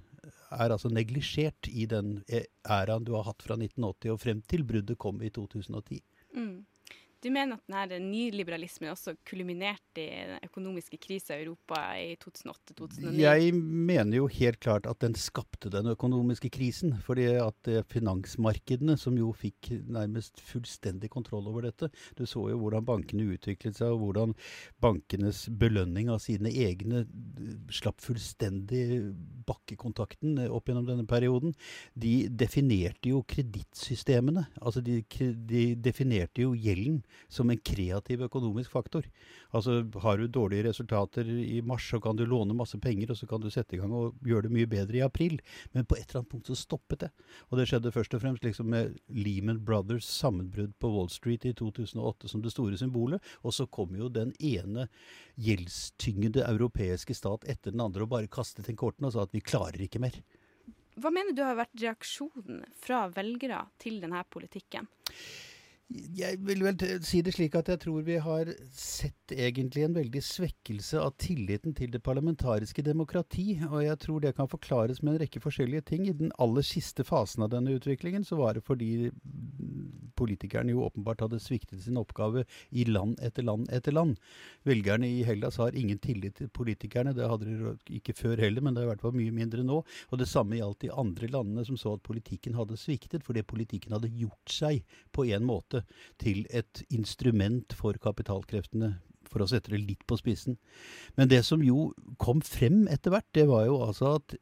er altså neglisjert i den æraen du har hatt fra 1980 og frem til bruddet kom i 2010. Mm. Du mener at denne nyliberalismen også kulminerte i den økonomiske krisa i Europa i 2008-2009? Jeg mener jo helt klart at den skapte den økonomiske krisen. fordi at finansmarkedene, som jo fikk nærmest fullstendig kontroll over dette Du så jo hvordan bankene utviklet seg, og hvordan bankenes belønning av sine egne slapp fullstendig bakkekontakten opp gjennom denne perioden. De definerte jo kredittsystemene. Altså de, de definerte jo gjelden som en kreativ økonomisk faktor. Altså Har du dårlige resultater i mars, så kan du låne masse penger, og så kan du sette i gang og gjøre det mye bedre i april. Men på et eller annet punkt så stoppet det. Og det skjedde først og fremst liksom med Lehman Brothers sammenbrudd på Wall Street i 2008 som det store symbolet. Og så kom jo den ene gjeldstyngede europeiske stat etter den andre og bare kastet inn kortene og sa at vi klarer ikke mer. Hva mener du har vært reaksjonen fra velgere til denne politikken? Jeg vil vel si det slik at jeg tror vi har sett egentlig en veldig svekkelse av tilliten til det parlamentariske demokrati. Og jeg tror det kan forklares med en rekke forskjellige ting. I den aller siste fasen av denne utviklingen så var det fordi politikerne jo åpenbart hadde sviktet sin oppgave i land etter land etter land. Velgerne i Hellas har ingen tillit til politikerne. Det hadde de ikke før heller, men det er i hvert fall mye mindre nå. Og det samme gjaldt de andre landene som så at politikken hadde sviktet, fordi politikken hadde gjort seg på en måte måte til et instrument for kapitalkreftene, for å sette det litt på spissen. Men det som jo kom frem etter hvert, det var jo altså at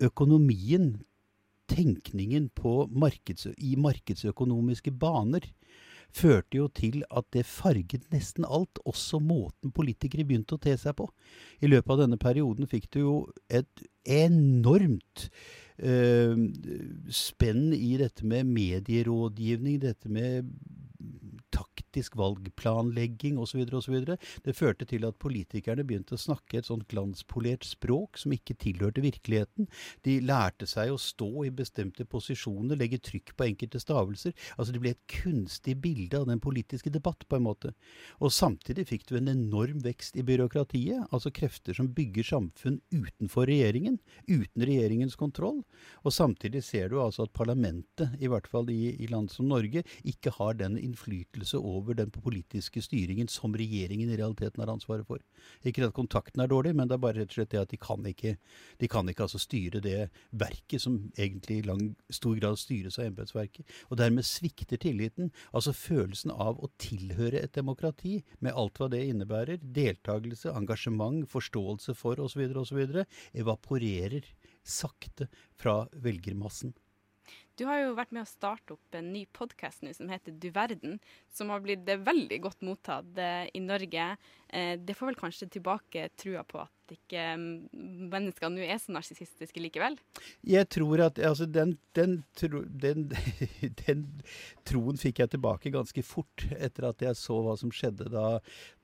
økonomien, tenkningen markeds, i markedsøkonomiske baner, førte jo til at det farget nesten alt, også måten politikere begynte å te seg på. I løpet av denne perioden fikk du jo et enormt eh, spenn i dette med medierådgivning, dette med taktisk valgplanlegging osv. osv. Det førte til at politikerne begynte å snakke et sånt glanspolert språk som ikke tilhørte virkeligheten. De lærte seg å stå i bestemte posisjoner, legge trykk på enkelte stavelser. Altså Det ble et kunstig bilde av den politiske debatt, på en måte. Og samtidig fikk du en enorm vekst i byråkratiet, altså krefter som bygger samfunn utenfor regjeringen, uten regjeringens kontroll. Og samtidig ser du altså at parlamentet, i hvert fall i, i land som Norge, ikke har den innflytelse over den politiske styringen som regjeringen i realiteten har ansvaret for. Ikke at kontakten er dårlig, men det er bare rett og slett det at de kan ikke, de kan ikke altså styre det verket som egentlig i lang, stor grad styres av embetsverket. Og dermed svikter tilliten, altså følelsen av å tilhøre et demokrati, med alt hva det innebærer, deltakelse, engasjement, forståelse for osv., osv., evaporerer sakte fra velgermassen. Du har jo vært med å starte opp en ny podkast nå som heter Du verden, som har blitt veldig godt mottatt eh, i Norge. Eh, det får vel kanskje tilbake trua på at ikke mm, mennesker nå er så narsissistiske likevel? Jeg tror at altså, den, den, tro, den, den, troen fikk jeg tilbake ganske fort etter at jeg så hva som skjedde da,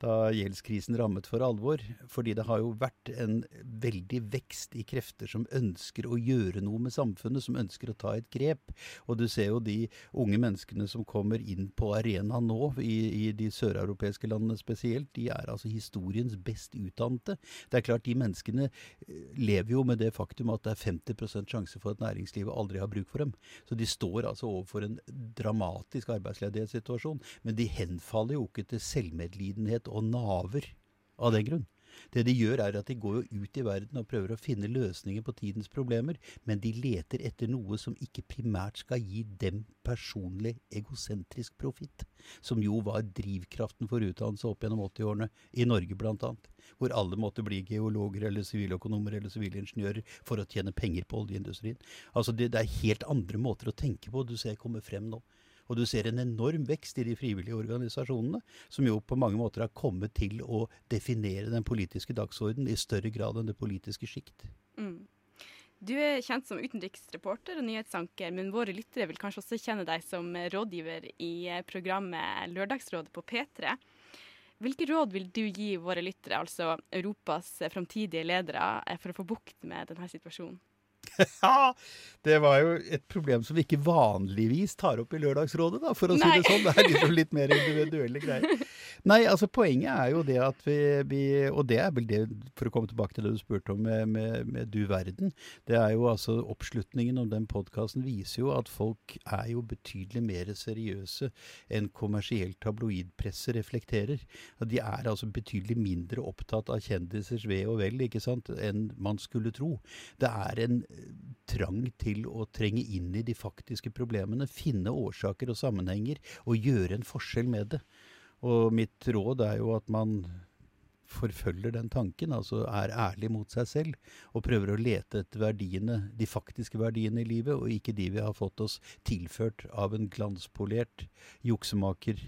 da gjeldskrisen rammet for alvor. Fordi det har jo vært en veldig vekst i krefter som ønsker å gjøre noe med samfunnet, som ønsker å ta et grep. Og du ser jo de unge menneskene som kommer inn på arenaen nå, i, i de søreuropeiske landene spesielt, de er altså historiens best utdannede. Det er klart de menneskene eh, lever jo med det faktum at det er 50% sjanse for at næringslivet aldri har bruk for dem. Så de står altså overfor en dramatisk arbeidsledighetssituasjon. Men de henfaller jo ikke til selvmedlidenhet og naver av den grunn. Det de gjør, er at de går jo ut i verden og prøver å finne løsninger på tidens problemer, men de leter etter noe som ikke primært skal gi dem personlig egosentrisk profitt, som jo var drivkraften for utdannelse opp gjennom 80-årene, i Norge bl.a., hvor alle måtte bli geologer eller siviløkonomer eller sivilingeniører for å tjene penger på oljeindustrien. Altså det, det er helt andre måter å tenke på du ser kommer frem nå. Og du ser en enorm vekst i de frivillige organisasjonene, som jo på mange måter har kommet til å definere den politiske dagsordenen i større grad enn det politiske sjikt. Mm. Du er kjent som utenriksreporter og nyhetsanker, men våre lyttere vil kanskje også kjenne deg som rådgiver i programmet Lørdagsrådet på P3. Hvilke råd vil du gi våre lyttere, altså Europas framtidige ledere, for å få bukt med denne situasjonen? Ja, det var jo et problem som vi ikke vanligvis tar opp i Lørdagsrådet, da, for å Nei. si det sånn. Det er liksom litt mer individuelle greier. Nei, altså poenget er jo det at vi, vi, Og det er vel det, for å komme tilbake til det du spurte om med, med, med Du verden. Det er jo altså Oppslutningen om den podkasten viser jo at folk er jo betydelig mer seriøse enn kommersielt tabloidpresse reflekterer. De er altså betydelig mindre opptatt av kjendisers ve og vel ikke sant, enn man skulle tro. Det er en trang til å trenge inn i de faktiske problemene, finne årsaker og sammenhenger og gjøre en forskjell med det. Og mitt råd er jo at man forfølger den tanken, altså er ærlig mot seg selv og prøver å lete etter verdiene, de faktiske verdiene i livet, og ikke de vi har fått oss tilført av en glanspolert juksemaker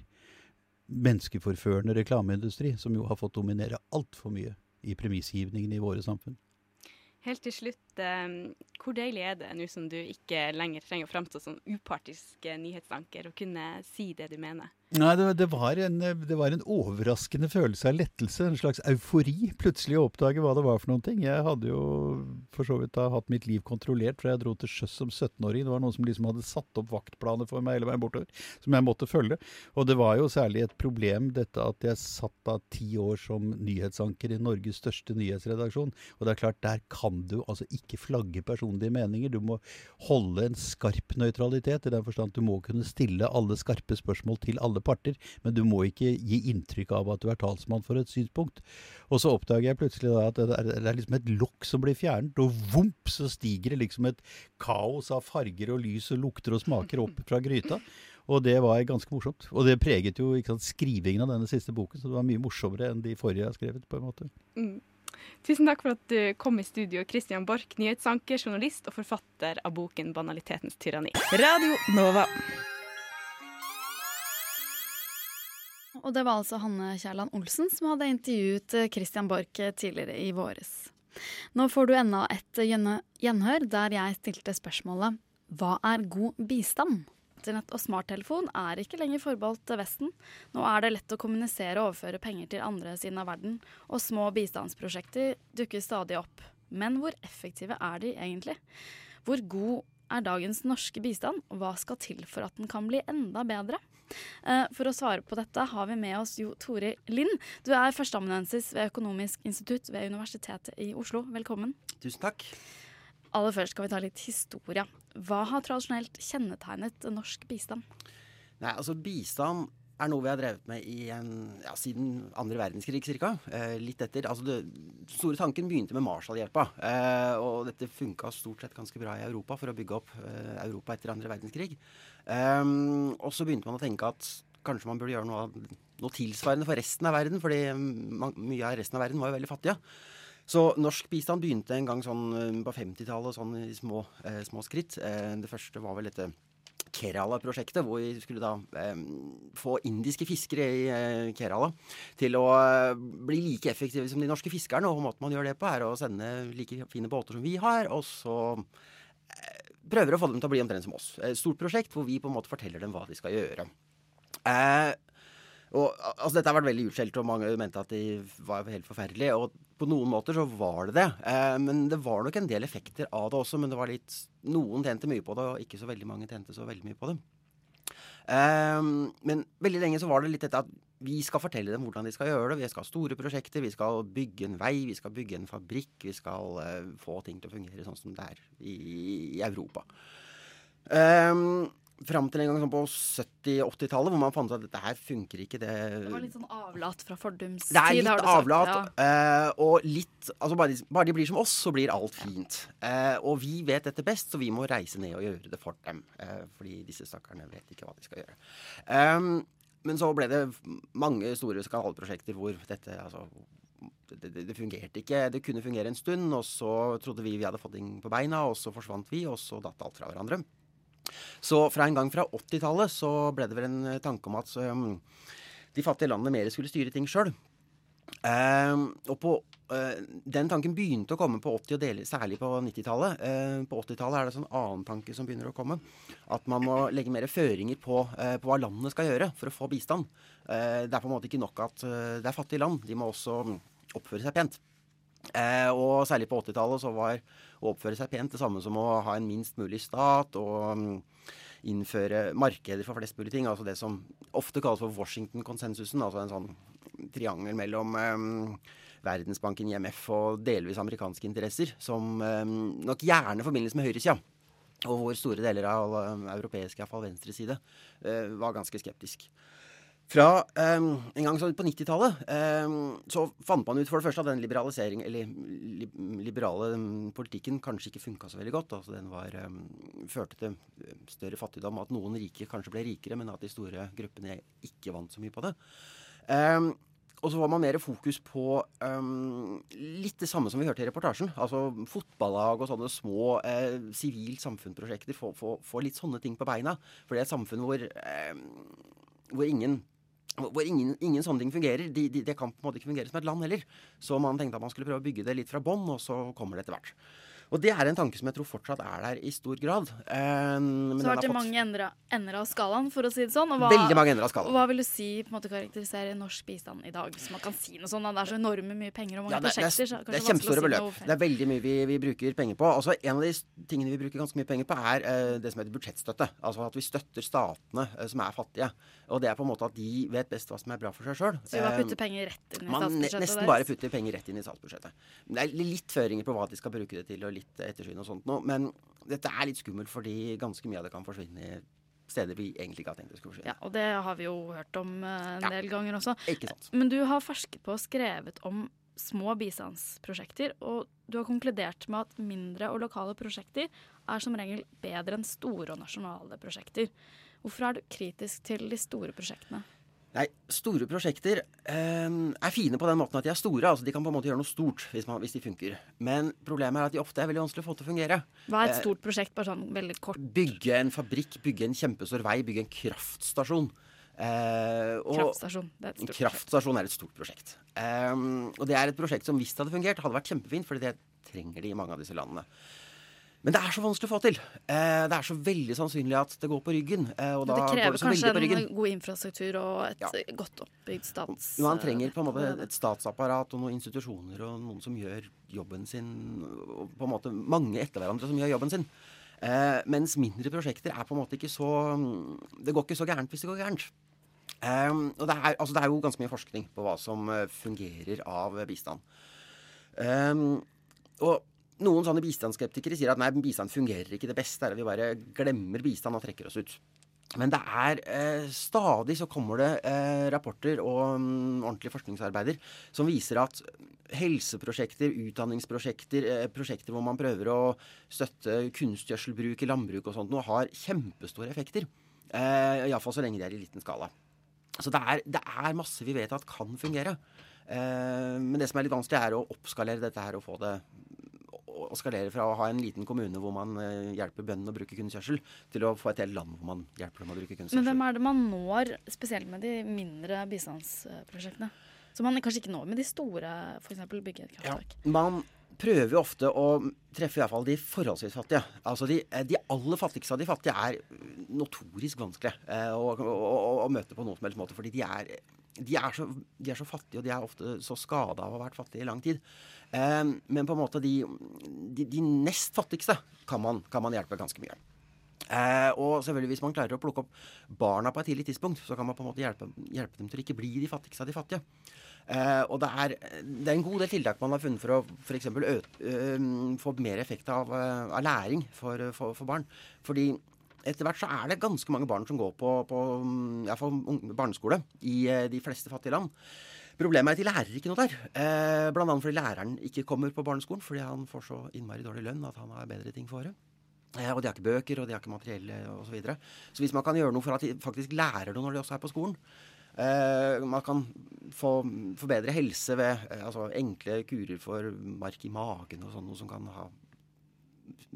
menneskeforførende reklameindustri, som jo har fått dominere altfor mye i premissgivningen i våre samfunn. Helt til slutt, eh, hvor deilig er det nå som du ikke lenger trenger å framstå som upartisk nyhetsanker, og kunne si det du mener? Nei, det, det, var en, det, var en, overraskende følelse av lettelse. En slags eufori. Plutselig å oppdage hva det var for noen ting. Jeg hadde jo for så vidt da hatt mitt liv kontrollert fra jeg dro til sjøs som 17-åring. Det var noen som liksom hadde satt opp vaktplaner for meg hele veien bortover, som jeg måtte følge. Og det var jo særlig et problem dette at jeg satt da ti år som nyhetsanker i Norges største nyhetsredaksjon. Og det er klart, der kan du altså ikke flagge personlige meninger. Du må holde en skarp nøytralitet, i den forstand du må kunne stille alle skarpe spørsmål til alle alle parter, men du må ikke gi inntrykk av at du er talsmann for et synspunkt. Og så oppdager jeg plutselig da at det er, det er liksom et lokk som blir fjernet, og vomp, så stiger det liksom et kaos av farger og lys og lukter og smaker opp fra gryta. Og det var ganske morsomt. Og det preget jo sant, skrivingen av denne siste boken, så det var mye morsommere enn de forrige jeg har skrevet. på en måte. Mm. Tusen takk for at du kom i studio, Christian Borch, nyhetsanker, journalist og forfatter av boken 'Banalitetens tyranni'. Radio Nova. Og det var altså Hanne Kjærland Olsen som hadde intervjuet eh, Christian Borch eh, tidligere i våres. Nå får du enda et gjenhør der jeg stilte spørsmålet Hva er god bistand? Internett og smarttelefon er ikke lenger forbeholdt Vesten. Nå er det lett å kommunisere og overføre penger til andre siden av verden, og små bistandsprosjekter dukker stadig opp. Men hvor effektive er de egentlig? Hvor god er dagens norske bistand, og hva skal til for at den kan bli enda bedre? Eh, for å svare på dette har vi med oss Jo Tore Lind. Du er førsteamanuensis ved Økonomisk institutt ved Universitetet i Oslo. Velkommen. Tusen takk. Aller først skal vi ta litt historie. Hva har tradisjonelt kjennetegnet norsk bistand? Nei, altså Bistand er noe vi har drevet med en, ja, siden andre verdenskrig ca. Eh, litt etter. Altså det, store tanken begynte med Marshallhjelpa. Eh, og dette funka stort sett ganske bra i Europa for å bygge opp eh, Europa etter andre verdenskrig. Eh, og så begynte man å tenke at kanskje man burde gjøre noe, noe tilsvarende for resten av verden, fordi mye av resten av verden var jo veldig fattige. Så norsk bistand begynte en gang sånn eh, på 50-tallet, sånn i små, eh, små skritt. det første var vel dette Kerala-prosjektet, hvor vi skulle da eh, få indiske fiskere i eh, Kerala til å eh, bli like effektive som de norske fiskerne. Og måten man gjør det på, er å sende like fine båter som vi har, og så eh, prøver å få dem til å bli omtrent som oss. Et stort prosjekt hvor vi på en måte forteller dem hva de skal gjøre. Eh, og, altså, dette har vært veldig utskjelt, og mange mente at de var helt forferdelige. Og på noen måter så var det det. Eh, men det var nok en del effekter av det også. Men det var litt Noen tjente mye på det, og ikke så veldig mange tjente så veldig mye på det. Eh, men veldig lenge så var det litt dette at vi skal fortelle dem hvordan de skal gjøre det. Vi skal ha store prosjekter, vi skal bygge en vei, vi skal bygge en fabrikk. Vi skal eh, få ting til å fungere sånn som det er i, i Europa. Um, Fram til en gang sånn på 70-80-tallet, hvor man fant ut at dette her funker ikke. Det, det var litt sånn avlat fra fordums tid, Det er litt avlat. Ja. Uh, og litt Altså bare de, bare de, blir som oss, så blir alt fint. Uh, og vi vet dette best, så vi må reise ned og gjøre det for dem. Uh, fordi disse stakkarene vet ikke hva de skal gjøre. Um, men så ble det mange store skandaleprosjekter hvor dette altså det, det, det, fungerte ikke. Det kunne fungere en stund, og så trodde vi vi hadde fått ting på beina, og så forsvant vi, og så datt alt fra hverandre. Så fra en gang fra 80-tallet så ble det vel en eh, tanke om at um, de fattige landene mer skulle styre ting sjøl. Ehm, uh, Den tanken begynte å komme på 80- og dele, særlig på 90-tallet. Uh, på 80-tallet er det en sånn annen tanke som begynner å komme. At man må legge mer føringer på, uh, på hva landene skal gjøre for å få bistand. det er på en måte ikke nok at det er fattige land. De må også oppføre seg pent. Eh, og særlig på 80-tallet så var å oppføre seg pent det samme som å ha en minst mulig stat og um, innføre markeder for flest mulig ting. Altså det som ofte kalles for Washington-konsensusen. Altså en sånn triangel mellom um, Verdensbanken, IMF og delvis amerikanske interesser, som um, nok gjerne forbindes med høyresida. Og hvor store deler av europeisk, iallfall venstreside, uh, var ganske skeptisk. Fra um, en gang på 90-tallet um, så fant man ut for det første at den liberalisering, eller li, liberale um, politikken kanskje ikke funka så veldig godt. Altså Den var, førte til større fattigdom, at noen rike kanskje ble rikere, men at de store gruppene ikke vant så mye på det. og så var man mer fokus på litt det samme som vi hørte i reportasjen. Altså fotballag og sånne små eh, sivilt samfunnsprosjekter. Få, litt sånne ting på beina. For det er et samfunn hvor, hvor ingen hvor ingen, ingen, sånne ting fungerer. De, de, det kan på en måte ikke fungere som et land heller. Så man tenkte at man skulle prøve å bygge det litt fra bånn, og så kommer det etter hvert. Og det er en tanke som jeg tror fortsatt er der i stor grad. Um, så det har vært mange ender, av skalaen, for å si det sånn. Og hva, Veldig mange ender av skalaen. Hva vil du si på en måte karakterisere norsk bistand i dag? Så man kan si noe sånn, Det er så enorme mye penger og mange ja, det, prosjekter. Det, det er kjempestore si beløp. Det er veldig mye vi, vi, bruker penger på. Altså, en av de tingene vi bruker ganske mye penger på, er uh, det som heter budsjettstøtte. Altså at vi støtter statene uh, som er fattige. Og det er på en måte at de vet best hva som er bra for seg sjøl. Så vi bare putter penger rett inn i statsbudsjettet? Man nesten bare putter penger rett inn i statsbudsjettet. Det er litt føringer på hva de skal bruke det til, og litt ettersyn og sånt nå. Men dette er litt skummelt fordi ganske mye av det kan forsvinne i steder vi egentlig ikke har tenkt det skulle forsvinne. Ja, og det har vi jo hørt om en en ja. del ganger også. Ikke sant. Men du har forsket på og skrevet om små bistandsprosjekter, og du har konkludert med at mindre og lokale prosjekter er som regel bedre enn store og nasjonale prosjekter. Hvorfor er du kritisk til de store prosjektene? Nei, store prosjekter eh, er fine på den måten at de er store. altså De kan på en måte gjøre noe stort hvis, man, hvis, de funker. Men problemet er at de ofte er veldig vanskelig å få til å fungere. Hva er et eh, stort prosjekt? bare sånn veldig kort? Bygge en fabrikk, bygge en kjempestor vei, bygge en kraftstasjon. Eh, kraftstasjon. Det er et stort kraftstasjon er et stort prosjekt. Eh, og det er et prosjekt som hvis det hadde fungert, hadde vært kjempefint, for det trenger de i mange av disse landene. Men det er så vanskelig å få til. Eh, det er så veldig sannsynlig at det går på ryggen. Eh, og da det krever kanskje en god infrastruktur og et ja. godt oppbygd stats... Man trenger på en måte et statsapparat og noen institusjoner og noen som gjør jobben sin. Og på en måte mange etter hverandre som gjør jobben sin. Eh, mens mindre prosjekter er på en måte ikke så Det går ikke så gærent hvis det går gærent. Um, og det er, altså det er, jo ganske mye forskning på hva som fungerer av bistand. Um, og noen sånne bistandsskeptikere sier at nei, bistand fungerer ikke. Det beste er at vi bare glemmer bistand og trekker oss ut. Men det er eh, stadig så kommer det eh, rapporter og um, ordentlige forskningsarbeider som viser at helseprosjekter, utdanningsprosjekter, eh, prosjekter hvor man prøver å støtte kunstgjødselbruk i landbruk og sånt, noe har kjempestore effekter. Eh, Iallfall så lenge de er i liten skala. Så det er, det er masse vi vet at kan fungere. Eh, men det som er litt vanskelig, er å oppskalere dette her og få det å skalere fra å ha en liten kommune hvor man uh, hjelper bøndene å bruke kunstkjørsel, til å få et helt land hvor man hjelper dem å bruke kunstkjørsel. Men hvem er det man når, spesielt med de mindre bistandsprosjektene? Som man kanskje ikke når med de store, f.eks. bygge et kraftverk? Ja, man prøver jo ofte å treffe i hvert fall de forholdsvis fattige. Altså de, eh, de, aller fattigste av de fattige er notorisk vanskelig eh, å, å, å, å, møte på noen som helst måte. Fordi de er, de er, så, de er så fattige, og de er ofte så skada av å ha vært fattige i lang tid. Eh, men på en måte de, de, de nest fattigste kan man, kan man, hjelpe ganske mye. Eh, og selvfølgelig hvis man klarer å plukke opp barna på et tidlig tidspunkt, så kan man på en måte hjelpe, hjelpe dem til å ikke bli de fattigste av de fattige. Eh, og det er, det er, en god del tiltak man har funnet for å f.eks. Uh, få mer effekt av, av læring for, for, for, barn. Fordi etter hvert så er det ganske mange barn som går på, på barneskole i de fleste fattige land. Problemet er at de lærer ikke noe der. Eh, Bl.a. fordi læreren ikke kommer på barneskolen fordi han får så innmari dårlig lønn at han har bedre ting for året. Eh, og de har ikke bøker, og de har ikke materiell osv. Så, videre. så hvis man kan gjøre noe for at de faktisk lærer noe når de også er på skolen Uh, Man kan få, få bedre helse ved uh, altså enkle kurer for mark i magen og sånn, noe som kan ha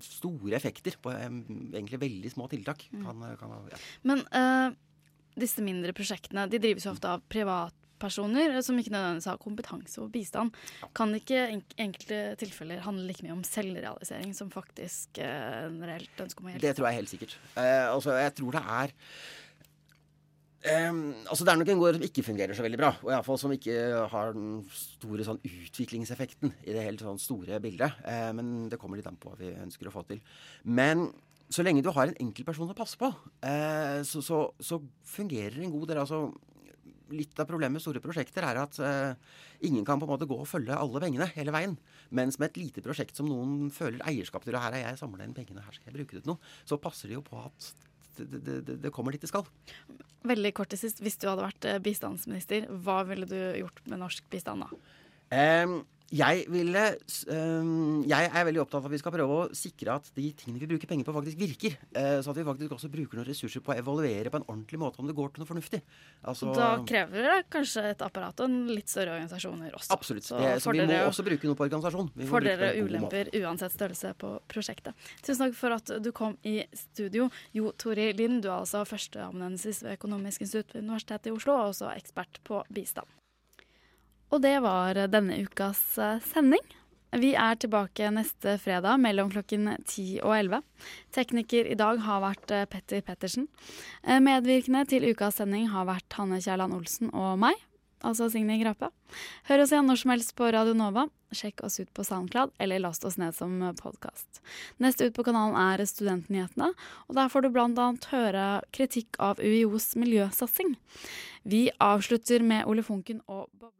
store effekter på egentlig veldig små tiltak. Mm. Kan, kan, ja. Men uh, disse mindre prosjektene de drives jo ofte av privatpersoner som ikke nødvendigvis har kompetanse og bistand, kan ikke i enkelte tilfeller handle like mye om selvrealisering som faktisk en reelt ønske om å hjelpe? Det tror jeg helt sikkert. Uh, altså, jeg tror det er Um, altså Det er nok en gård som ikke fungerer så veldig bra. Og iallfall som ikke har den store sånn utviklingseffekten i det helt sånn store bildet. Uh, men det kommer litt an på hva vi ønsker å få til. Men så lenge du har en enkeltperson å passe på, uh, så, så, så, fungerer en god del. Altså litt av problemet med store prosjekter er at uh, ingen kan på en måte gå og følge alle pengene hele veien. Mens med et lite prosjekt som noen føler eierskap til, og her har jeg samla inn pengene, her skal jeg bruke det til noe, så passer det jo på at det, det, det, kommer dit det skal. Veldig kort til sist. Hvis du hadde vært eh, bistandsminister, hva ville du gjort med norsk bistand da? Um, Jeg, ville, øh, jeg er veldig opptatt av at vi skal prøve å sikre at de tingene vi bruker penger på, faktisk virker. Øh, så at vi faktisk også bruker noen ressurser på å evaluere på en ordentlig måte om det går til noe fornuftig. Altså, da krever det kanskje et apparat og en litt større organisasjoner også. Absolutt. Så, det, så vi må også bruke noe på organisasjon. Fordeler og ulemper uansett størrelse på prosjektet. Tusen takk for at du kom i studio. Jo Tori Lind, du er altså førsteamanuensis ved Økonomisk institutt ved Universitetet i Oslo, og også ekspert på bistand. Og det var denne ukas eh, sending. Vi er tilbake neste fredag mellom klokken 10 og 11. Tekniker i dag har vært eh, Petter Pettersen. Eh, medvirkende til ukas sending har vært Hanne Kjærland Olsen og meg, altså Signe Grape. Hør oss igjen når som helst på Radio Nova. Sjekk oss ut på SoundCloud, eller last oss ned som podkast. Neste ut på kanalen er Studentnyhetene, og der får du bl.a. høre kritikk av UiOs miljøsatsing. Vi avslutter med Ole Funken og Boble.